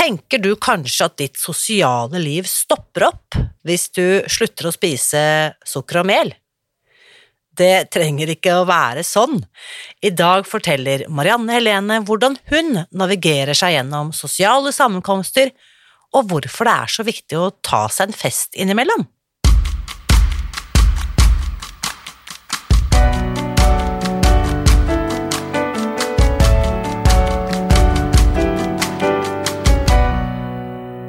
tenker du kanskje at ditt sosiale liv stopper opp hvis du slutter å spise sukker og mel. Det trenger ikke å være sånn. I dag forteller Marianne Helene hvordan hun navigerer seg gjennom sosiale sammenkomster, og hvorfor det er så viktig å ta seg en fest innimellom.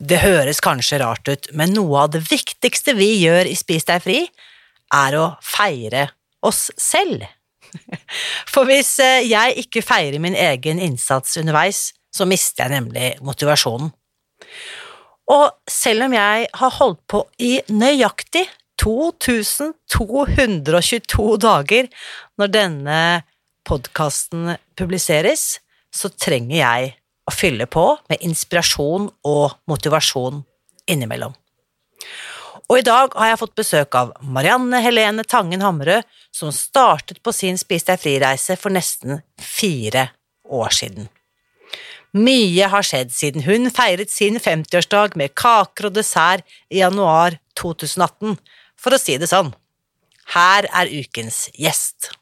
Det høres kanskje rart ut, men noe av det viktigste vi gjør i Spis deg fri, er å feire oss selv. For hvis eh, jeg ikke feirer min egen innsats underveis, så mister jeg nemlig motivasjonen. Og selv om jeg har holdt på i nøyaktig 2222 dager når denne podkasten publiseres, så trenger jeg å fylle på med inspirasjon og motivasjon innimellom. Og i dag har jeg fått besøk av Marianne Helene Tangen Hammerød, som startet på sin Spis deg fri-reise for nesten fire år siden. Mye har skjedd siden hun feiret sin 50-årsdag med kaker og dessert i januar 2018, for å si det sånn. Her er ukens gjest.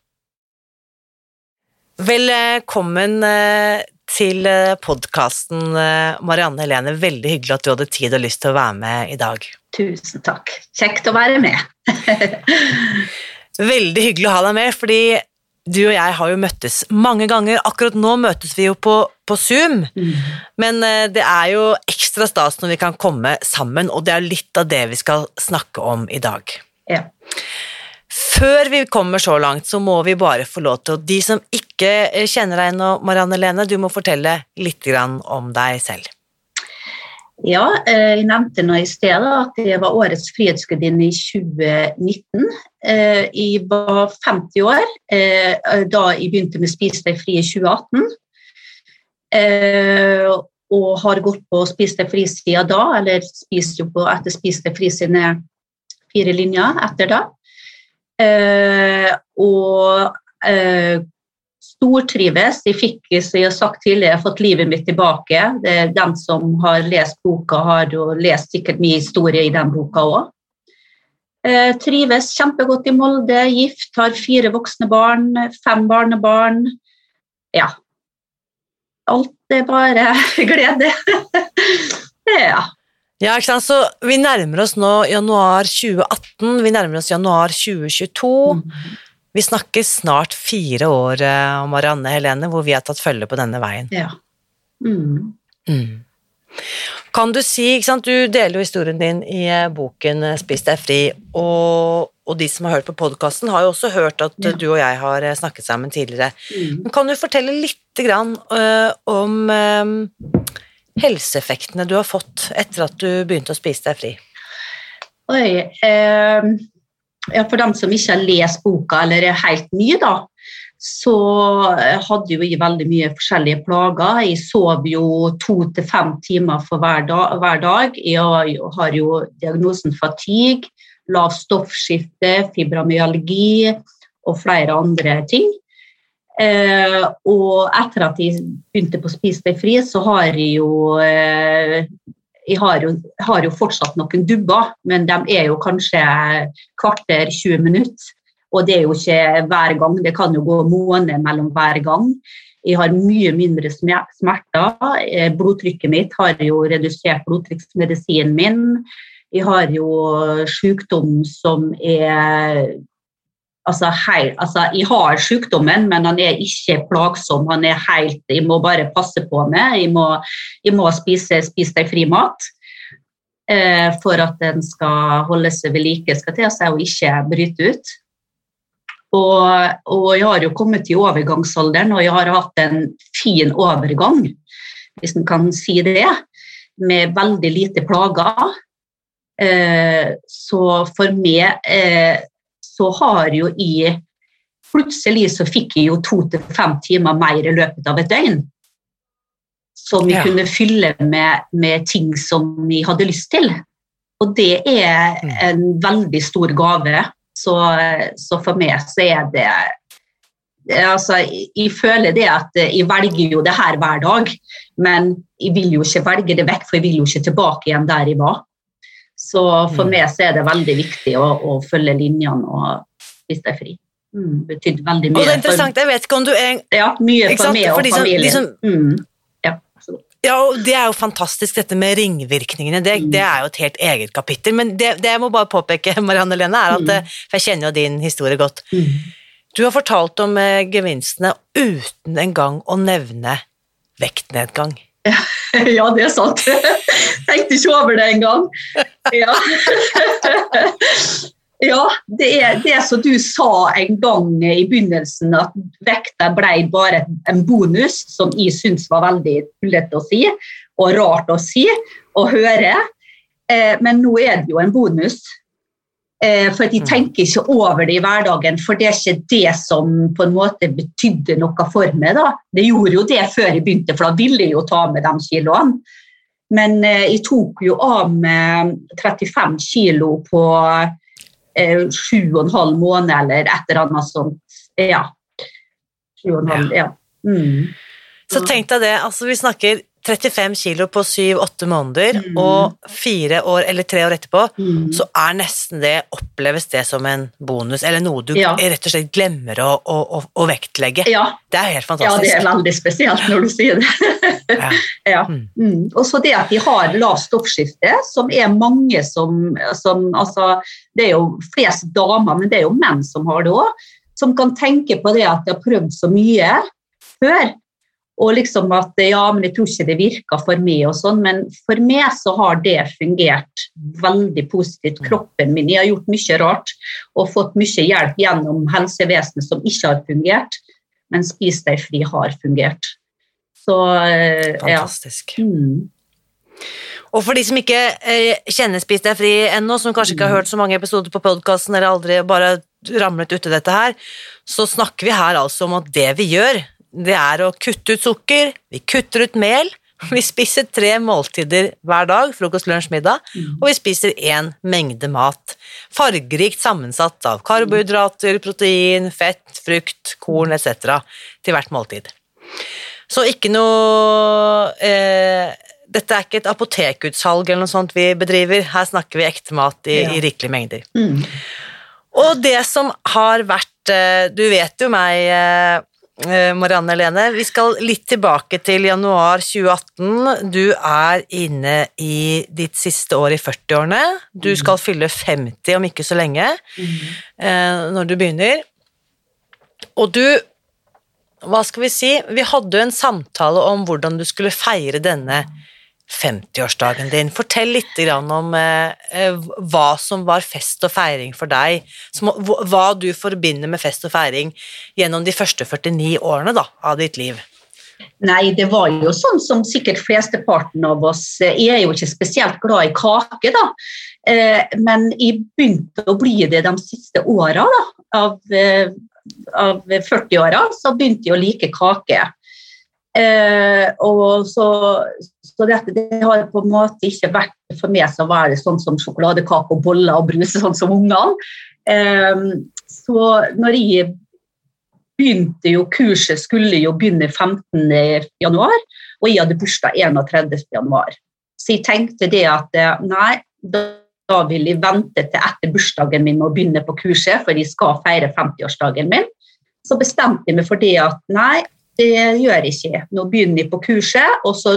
Velkommen eh, til eh, podkasten, eh, Marianne Helene. Veldig hyggelig at du hadde tid og lyst til å være med i dag. Tusen takk. Kjekt å være med. Veldig hyggelig å ha deg med, fordi du og jeg har jo møttes mange ganger. Akkurat nå møtes vi jo på, på Zoom, mm. men eh, det er jo ekstra stas når vi kan komme sammen, og det er litt av det vi skal snakke om i dag. Ja. Før vi kommer så langt, så må vi bare få lov til De som ikke kjenner deg nå, Marianne Lene, du må fortelle litt om deg selv. Ja, eh, jeg nevnte nå i stedet at jeg var årets frihetsgudinne i 2019. Eh, jeg var 50 år eh, da jeg begynte med Spis deg fri i 2018. Og har gått på Spis deg fri-sida da, eller spiste jo på etter Spis deg fri sine fire linjer etter da. Eh, og eh, stortrives. Jeg fikk, som jeg har sagt tidligere, fått livet mitt tilbake. Det er Den som har lest boka, har jo lest sikkert mye historie i den boka òg. Eh, trives kjempegodt i Molde, gift, har fire voksne barn, fem barnebarn. Ja. Alt er bare glede. ja. Ja, ikke sant? Så vi nærmer oss nå januar 2018, vi nærmer oss januar 2022. Mm. Vi snakker snart fire år, om Marianne Helene, hvor vi har tatt følge på denne veien. Ja. Mm. Mm. Kan du si, ikke sant, du deler jo historien din i eh, boken eh, Spis deg fri, og, og, de som har hørt på podkasten, har jo også hørt at ja. du og jeg har snakket sammen tidligere. Mm. Men kan du fortelle litt grann, øh, om uh, helseeffektene du har fått etter at du begynte å spise deg fri? Oi, eh, ja, For dem som ikke har lest boka eller er helt nye, da, så hadde jo jeg veldig mye forskjellige plager. Jeg sov jo to til fem timer for hver dag. Hver dag. Jeg har jo diagnosen fatigue, lavt stoffskifte, fibromyalgi og flere andre ting. Eh, og etter at jeg begynte på Spis deg fri, så har jeg jo eh, jeg har jo, har jo, fortsatt noen dubber, men de er jo kanskje kvarter 20 minutter. Og det er jo ikke hver gang, det kan jo gå måneder mellom hver gang. Jeg har mye mindre smerter. Eh, Blodtrykket mitt har jo redusert blodtrykksmedisinen min. Jeg har jo sykdom som er altså, hei, altså, Jeg har sykdommen, men han er ikke plagsom. Han er helt Jeg må bare passe på meg. Jeg må, jeg må spise, spise deg fri mat eh, for at den skal holde seg ved like, skal til seg og ikke bryte ut. Og, og jeg har jo kommet i overgangsalderen, og jeg har hatt en fin overgang, hvis en kan si det, med veldig lite plager. Eh, så for meg eh, så har jo jeg Plutselig så fikk jeg jo to til fem timer mer i løpet av et døgn. Som jeg Ja. kunne fylle med, med ting som jeg hadde lyst til. Og det er Mm. en veldig stor gave. Så, så for meg så er det altså, jeg, jeg føler det at jeg velger jo det her hver dag, men jeg vil jo ikke velge det vekk, for jeg vil jo ikke tilbake igjen der jeg var. Så for Mm. meg så er det veldig viktig å, å følge linjene og spise deg fri. Mm, betydde veldig mye. Og det er interessant, jeg vet ikke om du er ja, mye for meg og som- familien. som- mm. Ja, absolutt. Ja, og det er jo fantastisk dette med ringvirkningene. Det, Mm. det er jo et helt eget kapittel. Men det, det jeg må bare påpeke, Marianne Lene, er at Mm. eh, For jeg kjenner jo din historie godt. Mm. Du har fortalt om eh, gevinstene uten engang å nevne vektnedgang. Ja, det er sant. Tenkte ikke over det engang. Ja. ja, det er det som du sa en gang i begynnelsen, at vekta ble bare en bonus, som jeg syns var veldig tullete å si, og rart å si og høre. Eh, Men nå er det jo en bonus. Eh, For de Mm. tenker ikke over det i hverdagen, for det er ikke det som på en måte betydde noe for meg. da. Det gjorde jo det før jeg begynte, for da ville jeg jo ta med de kiloene. Men eh, jeg tok jo av med 35 kilo på eh, sju og en halv måned, eller et eller annet sånt. Ja. Sju og en ja. Mm. Så tenk deg det, altså vi snakker 35 kilo på 7-8 måneder, Mm. og fire år eller tre år etterpå, Mm. så er nesten det, oppleves det som en bonus, eller noe du Ja. rett og slett glemmer å, å, å, å vektlegge. Ja, Det er helt fantastisk. ja, det er veldig spesielt når du sier det. Ja. ja. Mm. Mm. Og så det at de har lavt stoffskifte, som er mange som, som altså, Det er jo flest damer, men det er jo menn som har det òg, som kan tenke på det at de har prøvd så mye før. Og liksom at ja, men jeg tror ikke det virker for meg og sånn, men for meg så har det fungert veldig positivt. Kroppen min, jeg har gjort mye rart og fått mye hjelp gjennom helsevesenet som ikke har fungert, men Spis deg fri har fungert. Så eh, ja. Fantastisk. Mm. Og for de som ikke eh, kjenner Spis deg fri ennå, som kanskje ikke har hørt så mange episoder på podkasten eller aldri bare ramlet uti dette her, så snakker vi her altså om at det vi gjør, det er å kutte ut sukker, vi kutter ut mel, vi spiser tre måltider hver dag, frokost, lunsj, middag, og vi spiser én mengde mat. Fargerikt sammensatt av karbohydrater, protein, fett, frukt, korn etc. til hvert måltid. Så ikke noe eh, Dette er ikke et apotekutsalg eller noe sånt vi bedriver. Her snakker vi ekte mat i, Ja. i rikelige mengder. Mm. Og det som har vært eh, Du vet jo meg, eh, Marianne Helene. Vi skal litt tilbake til januar 2018. Du er inne i ditt siste år i 40-årene. Du skal fylle 50 om ikke så lenge eh, når du begynner. Og du Hva skal vi si? Vi hadde jo en samtale om hvordan du skulle feire denne 50-årsdagen din. Fortell litt om eh, eh, hva som var fest og feiring for deg. Hva- du forbinder med fest og feiring gjennom de første 49 årene da, av ditt liv. Nei, det var jo sånn som sikkert flesteparten av oss eh, Jeg er jo ikke spesielt glad i kake, da. Eh, Men jeg begynte å bli det de siste åra av, eh, av 40-åra. Så begynte jeg å like kake. Eh, og så, så dette det har på en måte ikke vært for meg som var være sånn som sjokoladekake og boller og brus, sånn som ungene. Eh, så når jeg begynte jo kurset skulle jo begynne 15. januar, og jeg hadde bursdag 31. januar. Så jeg tenkte det at eh, nei, da, vil jeg vente til etter bursdagen min og begynne på kurset, for jeg skal feire 50-årsdagen min. Så bestemte jeg meg for det at nei, det gjør jeg ikke. Nå begynner jeg på kurset, og så,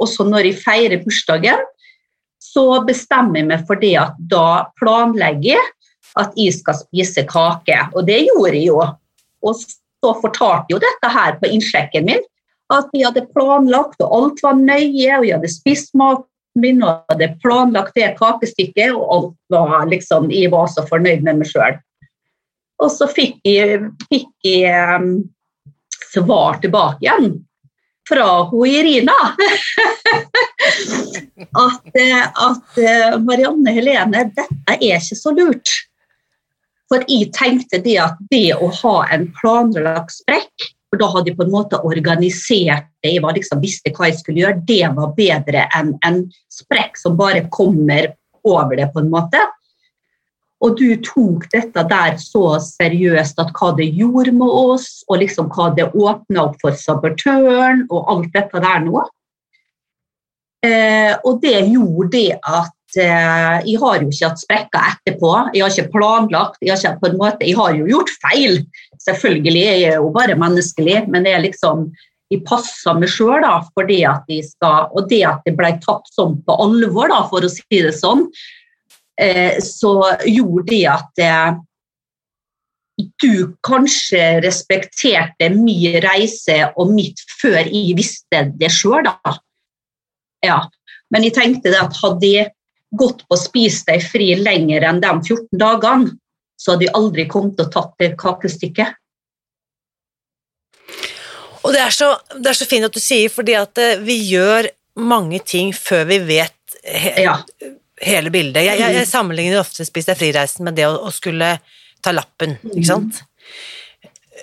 og når jeg feirer bursdagen, så bestemmer jeg meg for det at da planlegger jeg at jeg skal spise kake. Og det gjorde jeg jo. Og så fortalte jeg jo dette her på innsjekken min, at jeg hadde planlagt, og alt var nøye, og jeg hadde spist maten min og hadde planlagt det kakestykket, og alt var liksom Jeg var så fornøyd med meg sjøl. Og så fikk jeg, fikk jeg svar tilbake igjen fra hun Irina. at, eh, at eh, Marianne Helene, dette er ikke så lurt. For jeg tenkte det at det å ha en planlagt sprekk, for da hadde jeg på en måte organisert det, jeg liksom visste hva jeg skulle gjøre, det var bedre enn en sprekk som bare kommer over det, på en måte. Og du tok dette der så seriøst at hva det gjorde med oss, og liksom hva det åpna opp for sabotøren og alt dette der nå. Eh, og det gjorde det at eh, jeg har jo ikke hatt sprekker etterpå. Jeg har ikke planlagt. Jeg har, ikke, på en måte, jeg har jo gjort feil. Selvfølgelig jeg er jo bare menneskelig, men det er liksom jeg passer meg sjøl for det at de skal Og det at det ble tatt sånn på alvor, da, for å si det sånn, så gjorde det at eh, du kanskje respekterte min reise og mitt før jeg visste det sjøl, da. Ja. Men jeg tenkte at hadde jeg gått på Spis deg fri lenger enn de 14 dagene, så hadde jeg aldri kommet til å tatt det kakestykket. Og det er, så, det er så fint at du sier, fordi at eh, vi gjør mange ting før vi vet ja hele bildet. Jeg, jeg, jeg mm. sammenligner ofte Spis deg fri-reisen med det å, å, skulle ta lappen, ikke mm. sant.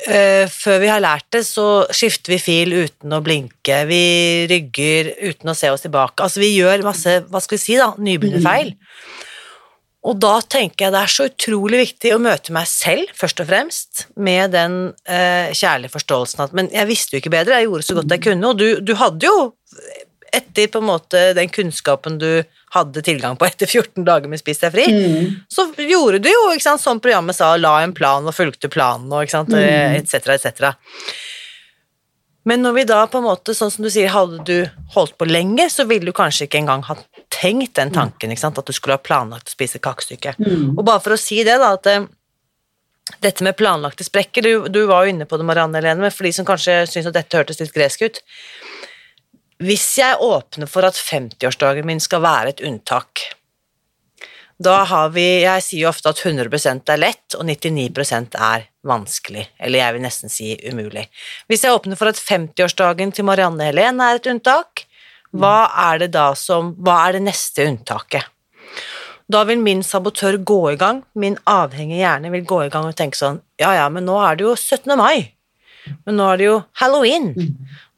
Uh, før vi har lært det, så skifter vi fil uten å blinke, vi rygger uten å se oss tilbake. Altså, vi gjør masse, hva skal vi si, da, nybegynnerfeil. Mm. Og da tenker jeg det er så utrolig viktig å møte meg selv, først og fremst, med den uh, kjærlige forståelsen at Men jeg visste jo ikke bedre, jeg gjorde så godt jeg kunne, og du, du hadde jo etter på en måte den kunnskapen du hadde tilgang på etter 14 dager med Spis deg fri, mm. så gjorde du jo, ikke sant, som programmet sa, la en plan og fulgte planen og ikke sant, mm. etc., etc. Men når vi da på en måte, sånn som du sier, hadde du holdt på lenge, så ville du kanskje ikke engang ha tenkt den tanken, ikke sant, at du skulle ha planlagt å spise kakestykke. Mm. Og bare for å si det, da, at eh, dette med planlagte sprekker, du, du var jo inne på det, Marianne Helene, men for de som kanskje syns at dette hørtes litt gresk ut, hvis jeg åpner for at 50-årsdagen min skal være et unntak, da har vi Jeg sier jo ofte at 100% er lett, og 99% er vanskelig, eller jeg vil nesten si umulig. Hvis jeg åpner for at 50-årsdagen til Marianne Helen er et unntak, hva er det da som Hva er det neste unntaket? Da vil min sabotør gå i gang, min avhengige hjerne vil gå i gang og tenke sånn Ja, ja, men nå er det jo 17. mai. Men nå er det jo halloween.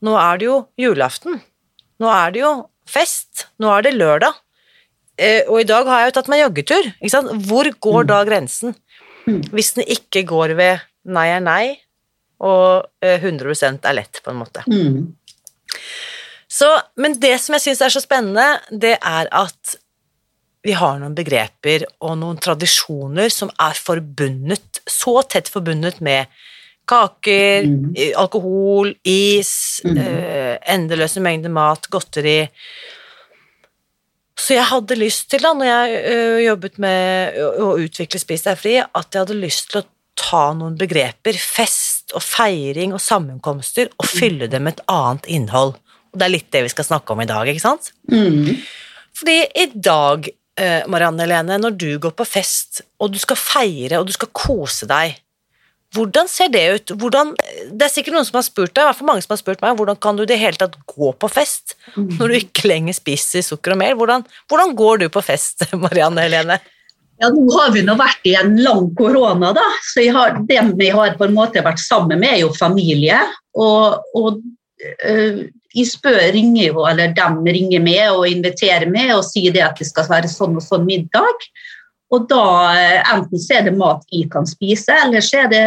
Nå er det jo julaften. Nå er det jo fest, nå er det lørdag, eh, og i dag har jeg jo tatt meg joggetur. Ikke sant? Hvor går mm. da grensen? Mm. Hvis den ikke går ved nei er nei, og 100 eh, er lett, på en måte. Mm. Så, men det som jeg syns er så spennende, det er at vi har noen begreper og noen tradisjoner som er forbundet, så tett forbundet med Kaker, mm. alkohol, is, mm. eh, endeløse mengder mat, godteri. Så jeg hadde lyst til, da når jeg ø, jobbet med å utvikle Spis deg fri, at jeg hadde lyst til å ta noen begreper, fest og feiring og sammenkomster, og fylle dem med et annet innhold. Og det er litt det vi skal snakke om i dag, ikke sant? Mm. Fordi i dag, uh, Marianne Helene, når du går på fest, og du skal feire og du skal kose deg hvordan ser det ut? Hvordan, det er sikkert noen som har spurt deg, i hvert fall mange som har spurt meg, hvordan kan du i det hele tatt gå på fest når du ikke lenger spiser sukker og mel? Hvordan, hvordan går du på fest, Marianne Helene? Ja, Nå har vi nå vært i en lang korona, da. så har, dem vi har på en måte vært sammen med, er jo familie. Og, og øh, jeg spør, ringer jo, eller dem ringer med og inviterer med og sier det at det skal være sånn og sånn middag. Og da eh, enten så er det mat jeg kan spise, eller så er det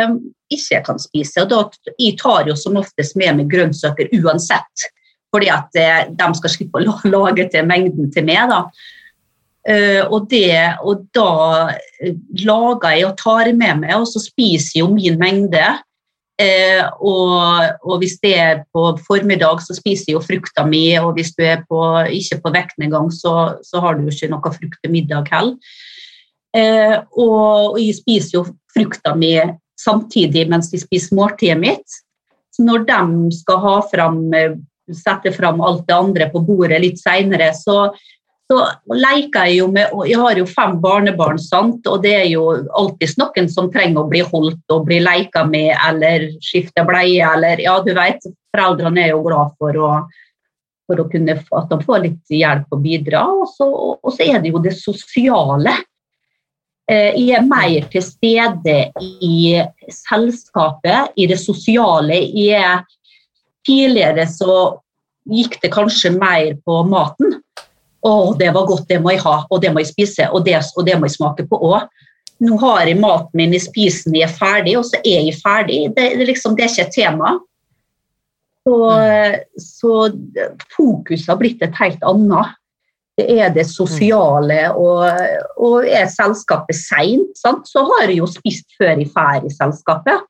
ikke jeg kan spise. Og da, jeg tar jo som oftest med meg grønnsaker uansett, fordi at eh, de skal slippe å lage til mengden til meg. da. Uh, og, det, og da lager jeg og tar med meg, og så spiser jeg jo min mengde. Eh, og, og, hvis det er på formiddag, så spiser jeg jo frukta mi, og hvis du er på, ikke på vektnedgang, så, så har du jo ikke noe frukt til middag heller. Eh, og, jeg spiser jo frukta mi samtidig mens jeg spiser måltidet mitt. Så når de skal ha fram, eh, sette fram alt det andre på bordet litt seinere, så så leker jeg jo med Jeg har jo fem barnebarn, sant? og det er jo alltid noen som trenger å bli holdt og bli leka med eller skifte bleie eller Ja, du vet, foreldrene er jo glad for å, for å kunne, at de får litt hjelp og bidra. Og så, og så er det jo det sosiale. Eh, jeg er mer til stede i selskapet, i det sosiale. Jeg, tidligere så gikk det kanskje mer på maten. Å, det var godt, det må jeg ha, og det må jeg spise, og det, og det må jeg smake på òg. Nå har jeg maten min i spisen, jeg er ferdig, og så er jeg ferdig. Det, det, liksom, det er ikke et tema. Så, så fokuset har blitt et helt annet. Det er det sosiale, og, og er selskapet seint, så har jeg jo spist før jeg drar i selskapet.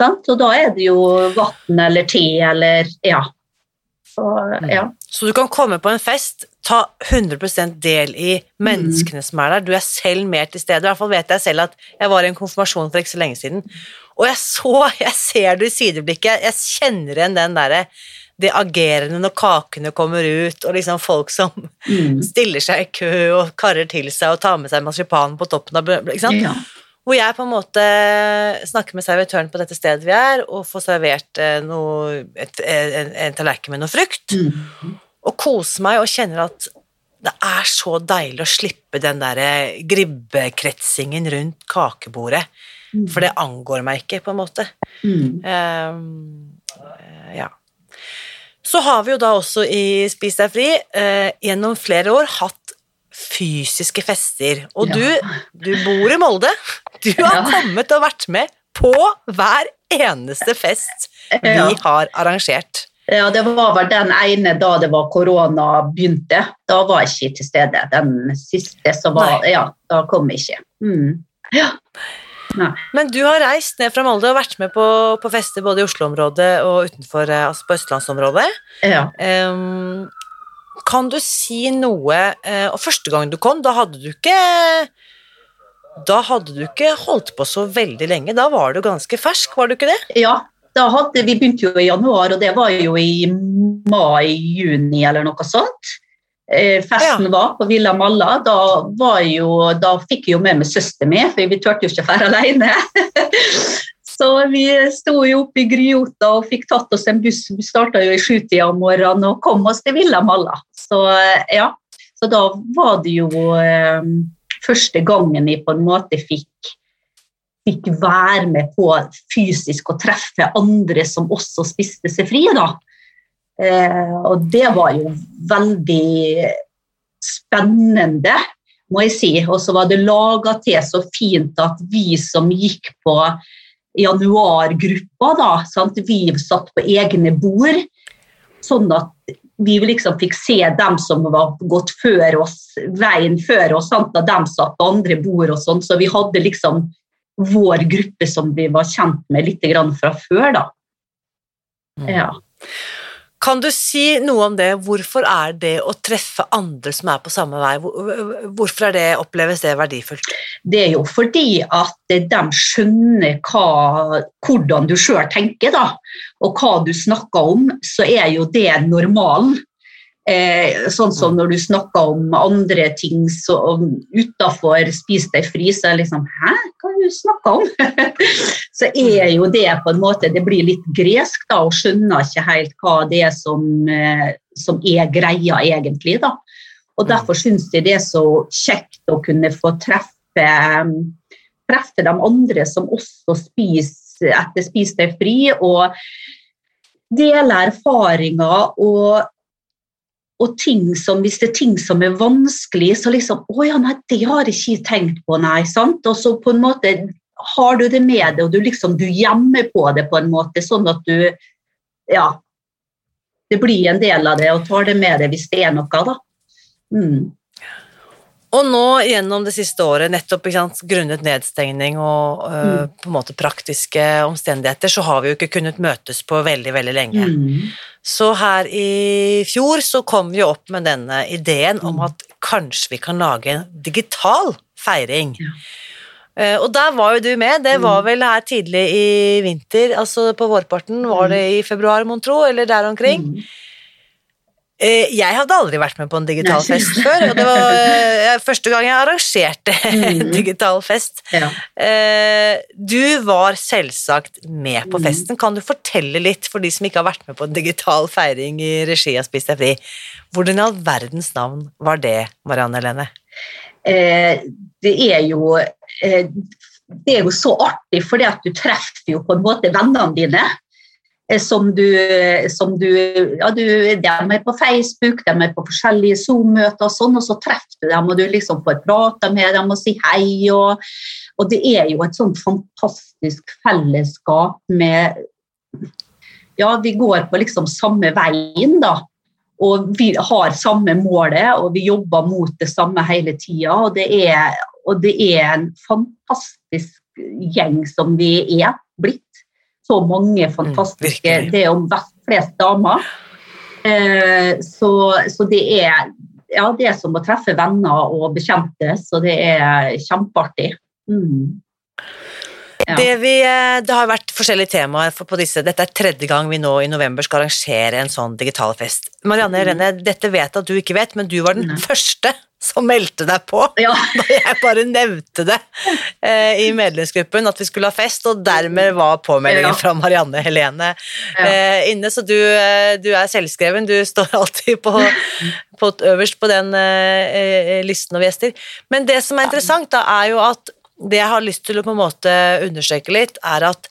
Sant? Og da er det jo vann eller te eller ja. Så, mm. ja. Så du kan komme på en fest, ta 100% del i menneskene mm. som er der, du er selv mer til stede. I hvert fall vet jeg selv at jeg var i en konfirmasjon for ikke så lenge siden, og jeg så, jeg ser det i sideblikket, jeg kjenner igjen den derre det agerende når kakene kommer ut, og liksom folk som mm. stiller seg i kø og karrer til seg og tar med seg marsipan på toppen av ikke sant? Ja. Hvor jeg på en måte snakker med servitøren på dette stedet vi er, og får servert eh, noe, et, en, en tallerken med noe frukt. Mm. Og koser meg og kjenner at det er så deilig å slippe den der gribbekretsingen rundt kakebordet. Mm. For det angår meg ikke, på en måte. Mm. Um, ja. Så har vi jo da også i Spis deg fri eh, gjennom flere år hatt fysiske fester. Og ja. du, du bor i Molde. Du har ja. kommet og vært med på hver eneste fest vi ja. har arrangert. Ja, det var vel den ene da det var korona begynte. Da var jeg ikke til stede. Den siste så var Nei. Ja, da kom jeg ikke. Mm. Ja. Nei. Men du har reist ned fra Molde og vært med på, på fester både i Oslo-området og utenfor, eh, altså på østlandsområdet. Ja. Um, kan du si noe eh, Og første gang du kom, da hadde du ikke da hadde du ikke holdt på så veldig lenge. Da var du ganske fersk, var du ikke det? Ja, da hadde, vi begynte jo i januar, og det var jo i mai-juni eller noe sånt. Eh, festen var på Villa Malla. Da, jo, da fikk jeg jo med meg søsteren min, for vi turte jo ikke å dra alene. Så vi sto jo oppe i Gryota og fikk tatt oss en buss. Vi starta jo i sjutida om morgenen og kom oss til Villa Malla. Så ja, så da var det jo eh, første gangen jeg på en måte fikk, fikk være med på fysisk å treffe andre som også spiste seg frie, da. Eh, og det var jo veldig spennende, må jeg si. Og så var det laga til så fint at vi som gikk på januargruppa, da. Sant? Vi satt på egne bord, sånn at vi liksom fikk se dem som var gått før oss, veien før oss, sant? da de satt på andre bord og sånn, så vi hadde liksom vår gruppe som vi var kjent med litt fra før, da. Mm. Ja. Kan du si noe om det? Hvorfor er det å treffe andre som er på samme vei, hvorfor det, oppleves det verdifullt? Det er jo fordi at de skjønner hva, hvordan du sjøl tenker, da. Og hva du snakker om, så er jo det normalen. Eh, sånn som når du snakker om andre ting utafor 'spis deg fri', så er det liksom Hæ, hva det du snakker om? så er jo det på en måte Det blir litt gresk, da, og skjønner ikke helt hva det er som, eh, som er greia, egentlig. da. Og Derfor syns jeg det er så kjekt å kunne få treffe, treffe de andre som også spiser etter Spis deg fri, og dele erfaringer og og ting som, hvis det er ting som er vanskelig, så liksom Å ja, nei, det har jeg ikke tenkt på, nei. sant? Og så på en måte har du det med deg, og du liksom du gjemmer på det på en måte, sånn at du Ja. Det blir en del av det, og tar det med deg hvis det er noe, da. Mm. Og nå gjennom det siste året, nettopp sant, grunnet nedstengning og øh, på en måte praktiske omstendigheter, så har vi jo ikke kunnet møtes på veldig, veldig lenge. Mm. Så her i fjor så kom vi opp med denne ideen om at kanskje vi kan lage en digital feiring. Ja. Uh, og der var jo du med, det var vel her tidlig i vinter, altså på vårparten, var det i februar, mon tro, eller der omkring? Mm. Eh, Jeg hadde aldri vært med på en digital Nei. fest før, og det var eh, første gang jeg arrangerte en Mhm. digital fest. Ja. Eh, Du var selvsagt med på Mhm. festen. Kan du fortelle litt for de som ikke har vært med på en digital feiring i regi av Spis deg fri? Hvordan i all verdens navn var det, Marianne Helene? Eh, det er jo eh, det er jo så artig, fordi at du treffer jo på en måte vennene dine. Eh, Som du, som du, ja, du De er på Facebook, de er på forskjellige Zoom-møter, og sånn, og så treffer du dem, og du liksom får prate med dem og si hei. Og, og det er jo et sånn fantastisk fellesskap med Ja, vi går på liksom samme veien, da. Og vi har samme målet, og vi jobber mot det samme hele tida. Og, og det er en fantastisk gjeng som vi er blitt. Så mange fantastiske mm, Det er om flest damer. Eh, så, så det er ja, det er som å treffe venner og bekjente, så det er kjempeartig. Mm. Ja. Det, vi, eh, det har vært forskjellige temaer på disse. Dette er tredje gang vi nå i november skal arrangere en sånn digital fest. Marianne Helene, dette vet jeg at du ikke vet, men du var den Mm. Første som meldte deg på. Ja. da jeg bare nevnte det eh, i medlemsgruppen at vi skulle ha fest, og dermed var påmeldingen Ja. fra Marianne Helene Ja. eh, inne, så du, eh, du er selvskreven, du står alltid på, på øverst på den eh, eh, listen av gjester. Men det som er interessant, da, er jo at det jeg har lyst til å på en måte understreke litt, er at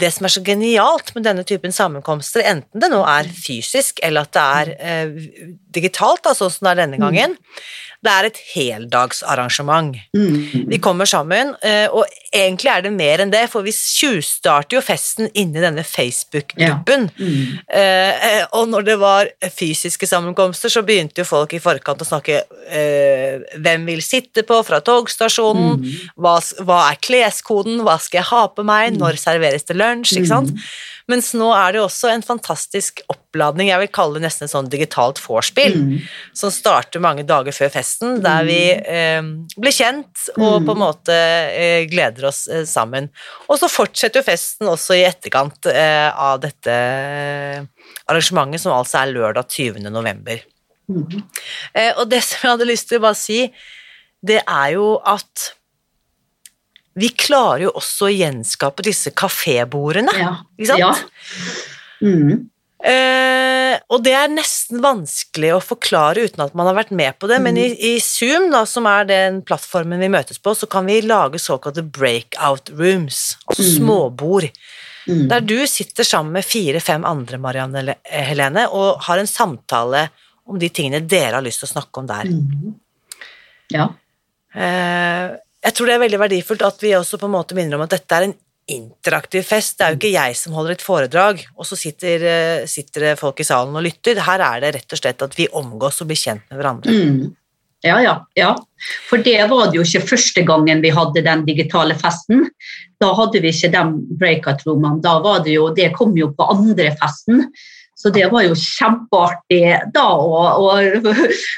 det som er så genialt med denne typen sammenkomster, enten det nå er fysisk eller at det er eh, digitalt, da, sånn som det er denne gangen, det er et heldagsarrangement. Mm. Vi kommer sammen, eh, og egentlig er det mer enn det, for vi tjuvstarter jo festen inni denne Facebook-gruppen. Mm. Eh, eh, og når det var fysiske sammenkomster, så begynte jo folk i forkant å snakke hvem vil sitte på fra togstasjonen, Mm. hva, hva er kleskoden, hva skal jeg ha på meg, Mm. når serveres det lunsj, ikke sant? Mens nå er det også en fantastisk oppladning, jeg vil kalle det nesten et sånn digitalt vorspiel, Mm. som starter mange dager før festen, der vi eh, blir kjent og Mm. på en måte eh, gleder oss eh, sammen. Og så fortsetter jo festen også i etterkant eh, av dette eh, arrangementet, som altså er lørdag 20. november. Mm. Eh, og det som jeg hadde lyst til å bare si, det er jo at vi klarer jo også å gjenskape disse kafébordene, Ja. ikke sant? Ja. Mm. Eh, og det er nesten vanskelig å forklare uten at man har vært med på det, men i, i Zoom, da, som er den plattformen vi møtes på, så kan vi lage såkalte breakout rooms, altså Mm. småbord, Mm. der du sitter sammen med fire-fem andre, Marianne Helene, og har en samtale om de tingene dere har lyst til å snakke om der. Mm. Ja. Eh, jeg tror det er veldig verdifullt at vi også på en måte minner om at dette er en interaktiv fest. Det er jo ikke jeg som holder et foredrag, og så sitter, eh, sitter folk i salen og lytter. Her er det rett og slett at vi omgås og blir kjent med hverandre. Mm. Ja, ja, ja. For det var det jo ikke første gangen vi hadde den digitale festen. Da hadde vi ikke de breakout-rommene. Da var det jo, det kom jo på andre festen. Så det var jo kjempeartig da, og, og,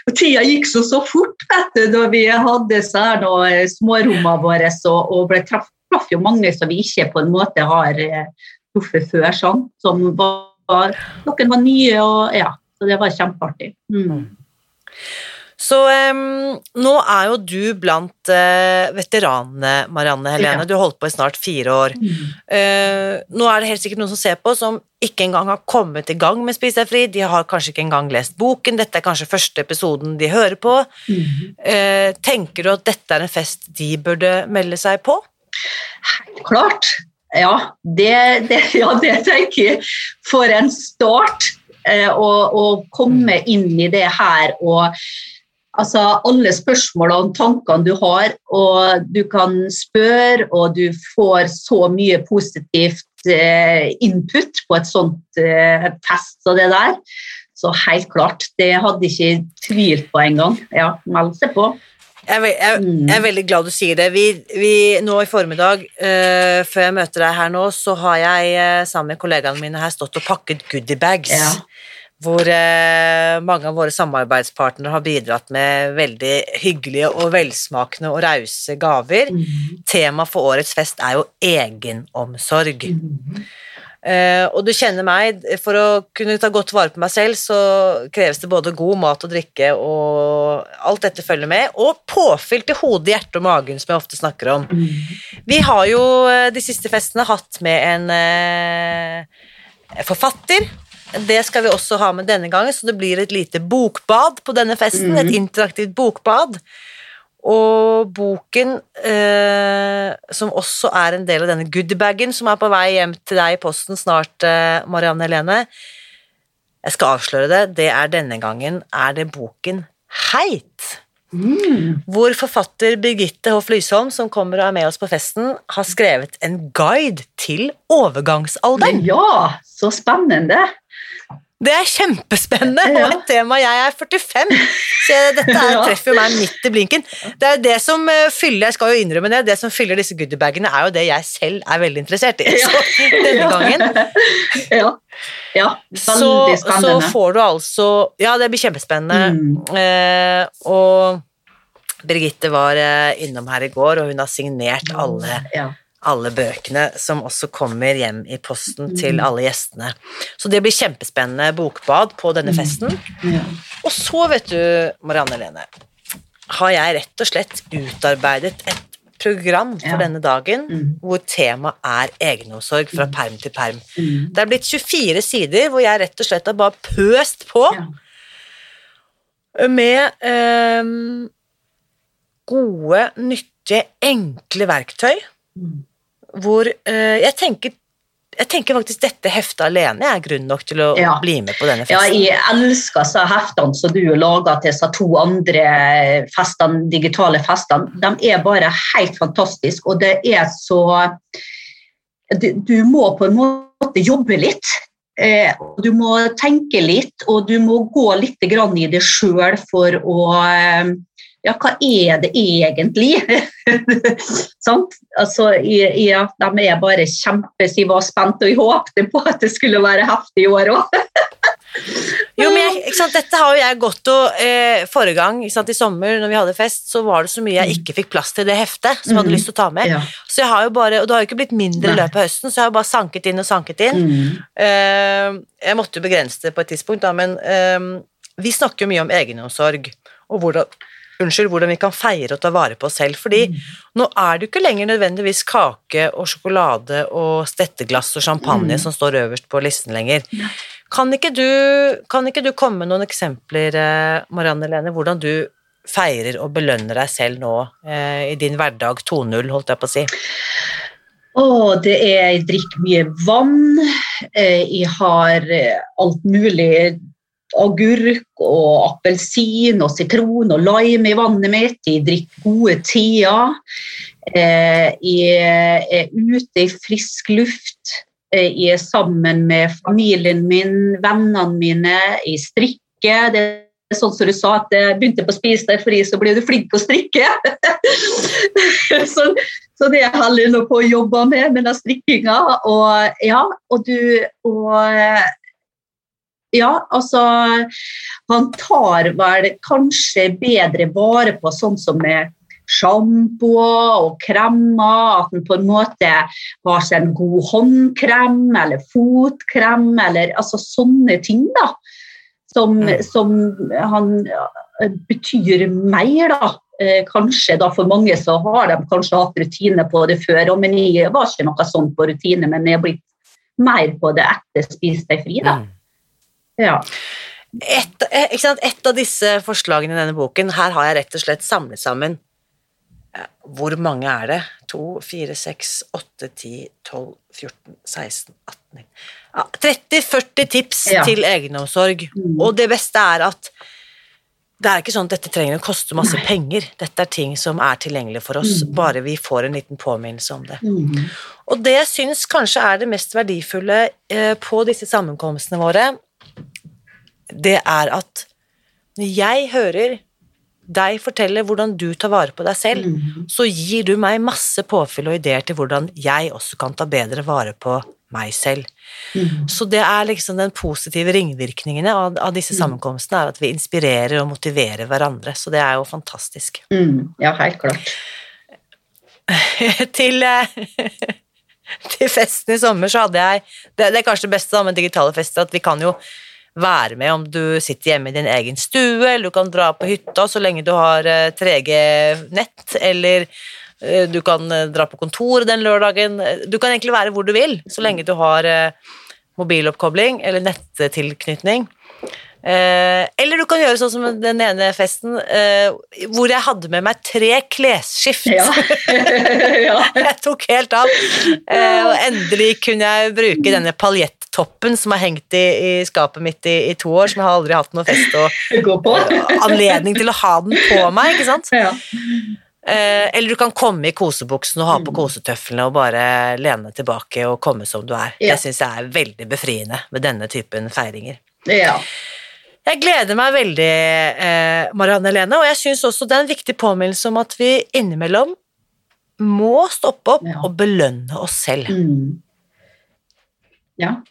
og tida gikk så, så fort vet du, da vi hadde eh, smårommene våre og, og ble traff, traff jo mange som vi ikke på en måte har eh, truffet før, sånn, som var, noen var nye, og ja, så det var kjempeartig. Mm. Så um, nå er jo du blant uh, veteranene, Marianne Helene. Ja. Du har holdt på i snart fire år. Mm. Uh, nå er det helt sikkert noen som ser på, som ikke engang har kommet i gang med Spis deg fri. De har kanskje ikke engang lest boken. Dette er kanskje første episoden de hører på. Mm. Uh, tenker du at dette er en fest de burde melde seg på? Klart. Ja det, det, ja, det tenker jeg. For en start å komme inn i det her og altså, alle spørsmålene og tankene du har, og du kan spørre, og du får så mye positivt eh, input på et sånt eh, fest som det der. Så helt klart, det hadde jeg ikke tvilt på engang. Ja, meld seg på. Jeg er, jeg, jeg er, veldig glad du sier det. Vi, vi, nå i formiddag, uh, før jeg møter deg her nå, så har jeg uh, sammen med kollegaene mine her stått og pakket goodiebags. Ja. Hvor uh, mange av våre samarbeidspartnere har bidratt med veldig hyggelige og velsmakende og rause gaver. Mm. Tema for årets fest er jo egenomsorg. Mm. Uh, og du kjenner meg, for å kunne ta godt vare på meg selv, så kreves det både god mat og drikke, og alt dette følger med, og påfyll til hodet, hjertet og magen, som jeg ofte snakker om. Mm. Vi har jo uh, de siste festene hatt med en forfatter. Det skal vi også ha med denne gangen, så det blir et lite bokbad på denne festen. Mm. Et interaktivt bokbad. Og boken, eh, som også er en del av denne goodiebagen som er på vei hjem til deg i posten snart, eh, Marianne Helene Jeg skal avsløre det. Det er denne gangen er det boken Heit. Mm. Hvor forfatter Birgitte Hoff Lysholm, som kommer og er med oss på festen, har skrevet en guide til overgangsalderen. Ja, så spennende! Det er kjempespennende, ja. og et tema Jeg er 45, så dette her treffer meg midt i blinken. Det er det som eh, fyller jeg skal jo innrømme det, det som fyller disse goodiebagene, er jo det jeg selv er veldig interessert i. Så denne gangen Ja. ja så, så, får du altså Ja, det blir kjempespennende. Mm. Eh, og Birgitte var eh, innom her i går, og hun har signert alle. Ja alle bøkene, som også kommer hjem i posten til mm. alle gjestene. Så det blir kjempespennende bokbad på denne mm. festen. Og så, vet du, Marianne Lene, har jeg rett og slett utarbeidet et program for ja. denne dagen mm. hvor temaet er egenomsorg fra perm til perm. Mm. Det er blitt 24 sider hvor jeg rett og slett har bare pøst på ja. med eh, gode, nyttige, enkle verktøy. Mm hvor uh, jeg tenker jeg tenker faktisk dette heftet alene er grunn nok til å ja. bli med på denne festen. Ja, jeg elsker så heftene som du lager til disse to andre festene, digitale festene. De er bare helt fantastiske, og det er så Du, du må på en måte jobbe litt. Eh, du må tenke litt, og du må gå litt i det sjøl for å eh, ja, hva er det egentlig? sånn? altså, ja, de er bare kjempe, og var spent, og jeg håpte på at det skulle være heftig i år òg. jo, men jeg, Dette har jo jeg gått og eh, Forrige gang i sommer når vi hadde fest, så var det så mye jeg ikke fikk plass til det heftet som jeg hadde mm. lyst til å ta med. Ja. Så jeg har jo bare, Og det har jo ikke blitt mindre i løpet av høsten, så jeg har bare sanket inn og sanket inn. Mm. Eh, jeg måtte jo begrense det på et tidspunkt, da, men eh, vi snakker jo mye om egenomsorg og hvordan unnskyld, hvordan vi kan feire og ta vare på oss selv. Fordi mm. nå er det jo ikke lenger nødvendigvis kake og sjokolade og stetteglass og champagne mm. som står øverst på listen lenger. Ja. Kan, ikke du, kan ikke du komme med noen eksempler, eh, Marianne Lene, hvordan du feirer og belønner deg selv nå eh, i din hverdag 2.0, holdt jeg på å si? Å, det er Jeg drikker mye vann. Eh, jeg har eh, alt mulig agurk og appelsin og sitron og lime i vannet mitt. Jeg drikker gode teer. Eh, jeg er ute i frisk luft. Eh, jeg er sammen med familien min, vennene mine. Jeg strikker. Det er sånn som du sa, at jeg begynte på Spis deg fri, så ble du flink på å strikke. så, så, det holder jeg nå på å jobbe med, med den strikkinga. Og, ja, og, du, og ja, altså Han tar vel kanskje bedre vare på sånn som med sjampoer og kremmer. At han på en måte har seg en god håndkrem eller fotkrem eller altså sånne ting. da. Som, mm. som han betyr mer, da. Eh, kanskje da For mange så har de kanskje hatt rutine på det før, men jeg var ikke noe sånn på rutine, men jeg er blitt mer på det etter Spis deg fri. da. Mm. Ja. Et, eh, Et, av disse forslagene i denne boken, her har jeg rett og slett samlet sammen Hvor mange er det? 2, 4, 6, 8, 10, 12, 14, 16, 18 ja, 30-40 tips ja. til egenomsorg. Mm. Og det beste er at det er ikke sånn at dette trenger å koste masse Nei. penger. Dette er ting som er tilgjengelig for oss, mm. bare vi får en liten påminnelse om det. Mm. Og det jeg syns kanskje er det mest verdifulle eh, på disse sammenkomstene våre, det er at når jeg hører deg fortelle hvordan du tar vare på deg selv, Mm. så gir du meg masse påfyll og ideer til hvordan jeg også kan ta bedre vare på meg selv. Mm. Så det er liksom den positive ringvirkningene av, av disse sammenkomstene, er at vi inspirerer og motiverer hverandre, så det er jo fantastisk. Mm. Ja, helt klart. til, eh, til festen i sommer så hadde jeg Det, det er kanskje det beste da, med digitale fester, at vi kan jo være med om du sitter hjemme i din egen stue, eller du kan dra på hytta så lenge du har eh, 3G-nett, eller eh, du kan eh, dra på kontoret den lørdagen. Du kan egentlig være hvor du vil, så lenge du har eh, mobiloppkobling eller nettilknytning. Eh, eller du kan gjøre sånn som den ene festen, eh, hvor jeg hadde med meg tre klesskift. Ja. ja. Jeg tok helt av. Eh, og endelig kunne jeg bruke denne paljettoppen som har hengt i, i skapet mitt i, i to år, som jeg har aldri hatt noe fest og anledning til å ha den på meg, ikke sant? Ja. Eh, eller du kan komme i kosebuksen og ha på kosetøflene og bare lene deg tilbake og komme som du er. Ja. Det syns jeg er veldig befriende med denne typen feiringer. ja. Jeg gleder meg veldig, eh, Marianne Helene, og jeg syns også det er en viktig påminnelse om at vi innimellom må stoppe opp Ja. og belønne oss selv. Mm. Ja.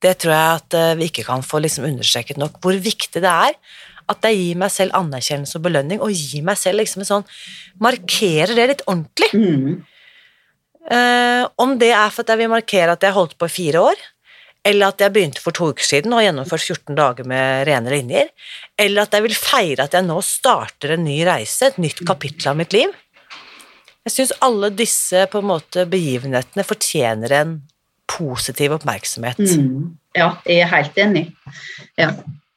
Det tror jeg at eh, vi ikke kan få liksom understreket nok, hvor viktig det er at jeg gir meg selv anerkjennelse og belønning, og gir meg selv liksom en sånn Markerer det litt ordentlig. Mm. Uh, om det er for at jeg vil markere at jeg holdt på i fire år, eller at jeg begynte for to uker siden og har gjennomført 14 dager med rene linjer, eller at jeg vil feire at jeg nå starter en ny reise, et nytt kapittel av mitt liv. Jeg syns alle disse på en måte begivenhetene fortjener en positiv oppmerksomhet. Mm. Ja, jeg er helt enig. Ja.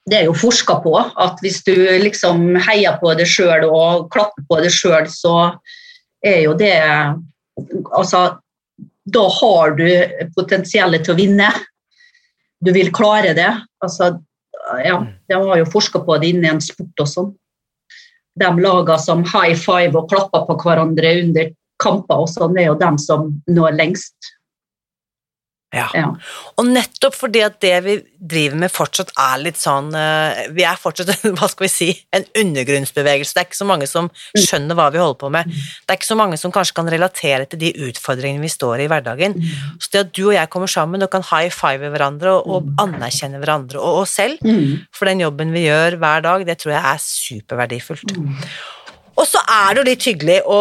Det er jo forska på at hvis du liksom heier på deg sjøl og klapper på deg sjøl, så er jo det Altså, da har du potensialet til å vinne. Du vil klare det. Altså, ja, de har jo forska på det innen sport og sånn. De lagene som high five og klapper på hverandre under kamper og sånn, er jo dem som når lengst. Ja. Ja. Og nettopp fordi at det vi driver med fortsatt er litt sånn eh, Vi er fortsatt, hva skal vi si, en undergrunnsbevegelse. Det er ikke så mange som skjønner hva vi holder på med. Det er ikke så mange som kanskje kan relatere til de utfordringene vi står i i hverdagen. Så det at du og jeg kommer sammen og kan high five hverandre og, og anerkjenne hverandre og oss selv Mm. for den jobben vi gjør hver dag, det tror jeg er superverdifullt. Og så er det jo litt hyggelig å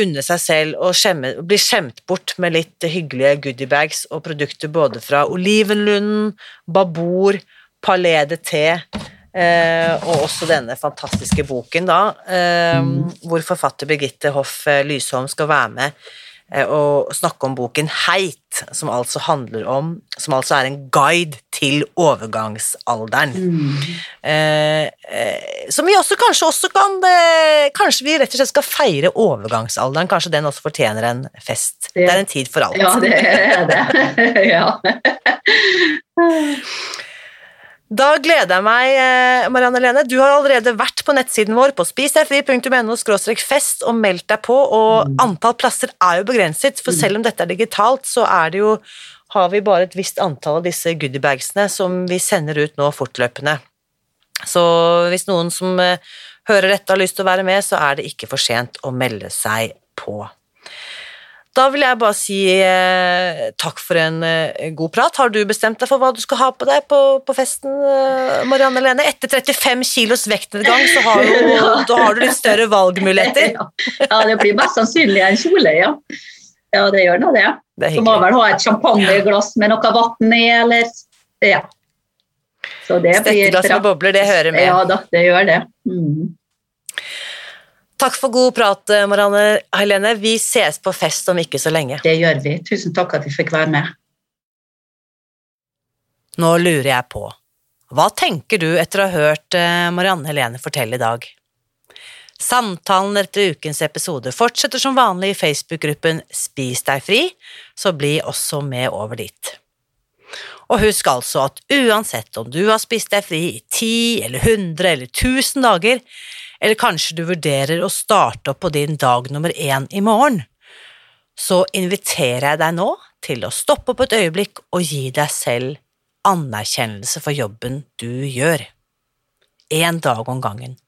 unne seg selv skjemme, bli skjemt bort med litt hyggelige goodiebags og produkter både fra Olivenlunden, Babord, Palais de Té eh, og også denne fantastiske boken, da, eh, hvor forfatter Birgitte Hoff eh, Lysholm skal være med og snakke om boken Heit, som altså handler om Som altså er en guide til overgangsalderen. Eh, eh, som vi også kanskje også kan eh, Kanskje vi rett og slett skal feire overgangsalderen. Kanskje den også fortjener en fest. Det, er en tid for alt. Ja, det er det. ja. Da gleder jeg meg, eh, Marianne Lene. Du har allerede vært på nettsiden vår på spisdegfri.no fest og meldt deg på, og antall plasser er jo begrenset, for selv om dette er digitalt, så er det jo har vi bare et visst antall av disse goodiebagsene som vi sender ut nå fortløpende. Så hvis noen som eh, hører dette har lyst til å være med, så er det ikke for sent å melde seg på. Da vil jeg bare si eh, takk for en eh, god prat. Har du bestemt deg for hva du skal ha på deg på, på festen, eh, Marianne Lene? Etter 35 kilos vektnedgang, så har, jo, da har du litt større valgmuligheter. Ja. ja, det blir mest sannsynlig en kjole, ja. Ja, det gjør nå det. Det Så må vel ha et champagneglass med noe vann i, eller Ja. Så det blir Stetteglass bra. med bobler, det hører med. Ja da, det gjør det. Mm. Takk for god prat, eh, Marianne Helene. Vi ses på fest om ikke så lenge. Det gjør vi. Tusen takk at vi fikk være med. Nå lurer jeg på, hva tenker du etter å ha hørt eh, Marianne Helene fortelle i dag? Samtalen etter ukens episode fortsetter som vanlig i Facebook-gruppen Spis deg fri, så bli også med over dit. Og husk altså at uansett om du har spist deg fri i ti eller 100 eller tusen dager, eller kanskje du vurderer å starte opp på din dag nummer én i morgen, så inviterer jeg deg nå til å stoppe opp et øyeblikk og gi deg selv anerkjennelse for jobben du gjør. En dag om gangen.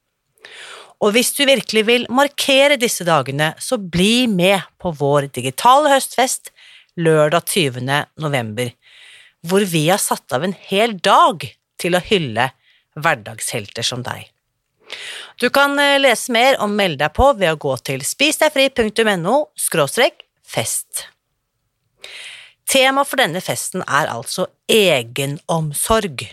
Og hvis du virkelig vil markere disse dagene, så bli med på vår digitale høstfest lørdag 20. november, hvor vi har satt av en hel dag til å hylle hverdagshelter som deg. Du kan eh, lese mer og melde deg på ved å gå til spisdegfri.no fest. Tema for denne festen er altså egenomsorg.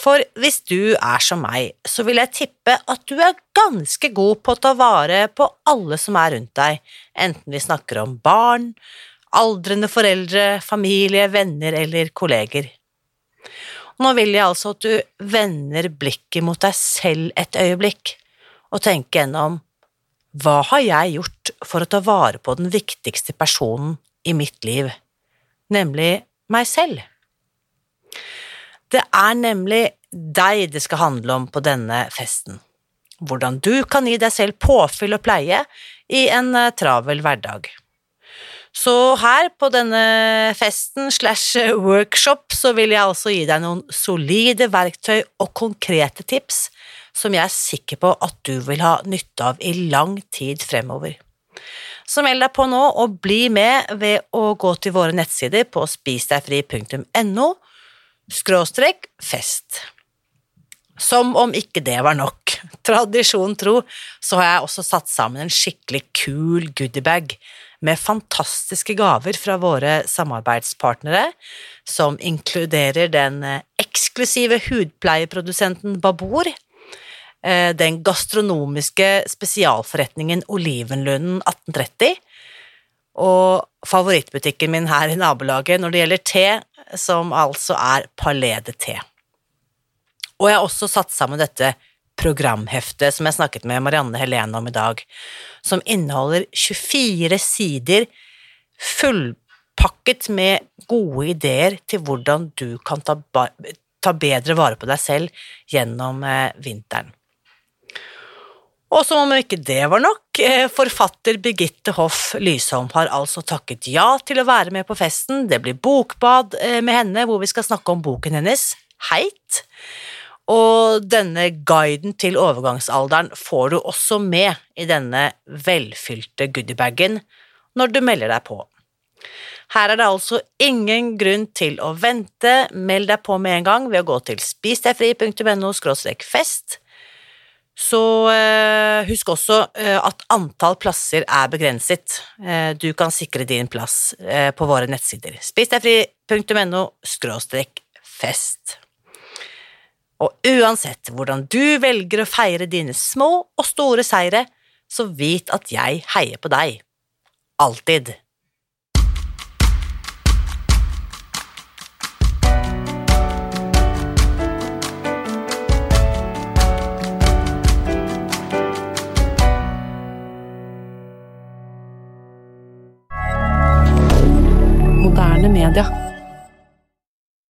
For hvis du er som meg, så vil jeg tippe at du er ganske god på å ta vare på alle som er rundt deg, enten vi snakker om barn, aldrende foreldre, familie, venner eller kolleger. Nå vil jeg altså at du vender blikket mot deg selv et øyeblikk, og tenker gjennom hva har jeg gjort for å ta vare på den viktigste personen i mitt liv, nemlig meg selv? Det er nemlig deg det skal handle om på denne festen. Hvordan du kan gi deg selv påfyll og pleie i en eh, travel hverdag. Så her på denne festen slash workshop så vil jeg altså gi deg noen solide verktøy og konkrete tips som jeg er sikker på at du vil ha nytte av i lang tid fremover. Så meld deg på nå og bli med ved å gå til våre nettsider på spisdegfri.no skråstrek fest. Som om ikke det var nok. Tradisjon tro, så har jeg også satt sammen en skikkelig kul goodiebag med fantastiske gaver fra våre samarbeidspartnere, som inkluderer den eh, eksklusive hudpleieprodusenten Babor, eh, den gastronomiske spesialforretningen Olivenlunden 1830 og favorittbutikken min her i nabolaget når det gjelder te, som altså er Palais de Te. Og jeg har også satt sammen dette programheftet som jeg snakket med Marianne Helene om i dag, som inneholder 24 sider fullpakket med gode ideer til hvordan du kan ta, ta bedre vare på deg selv gjennom eh, vinteren. Og som om ikke det var nok, eh, forfatter Birgitte Hoff Lysholm har altså takket ja til å være med på festen. Det blir bokbad eh, med henne, hvor vi skal snakke om boken hennes, Heit. Og denne guiden til overgangsalderen får du også med i denne velfylte goodiebagen når du melder deg på. Her er det altså ingen grunn til å vente, meld deg på med en gang ved å gå til spisdegfri.no fest så eh, husk også eh, at antall plasser er begrenset. Eh, du kan sikre din plass på våre nettsider. Spisdegfri.no fest. Og uansett hvordan du velger å feire dine små og store seire, så vit at jeg heier på deg. Alltid.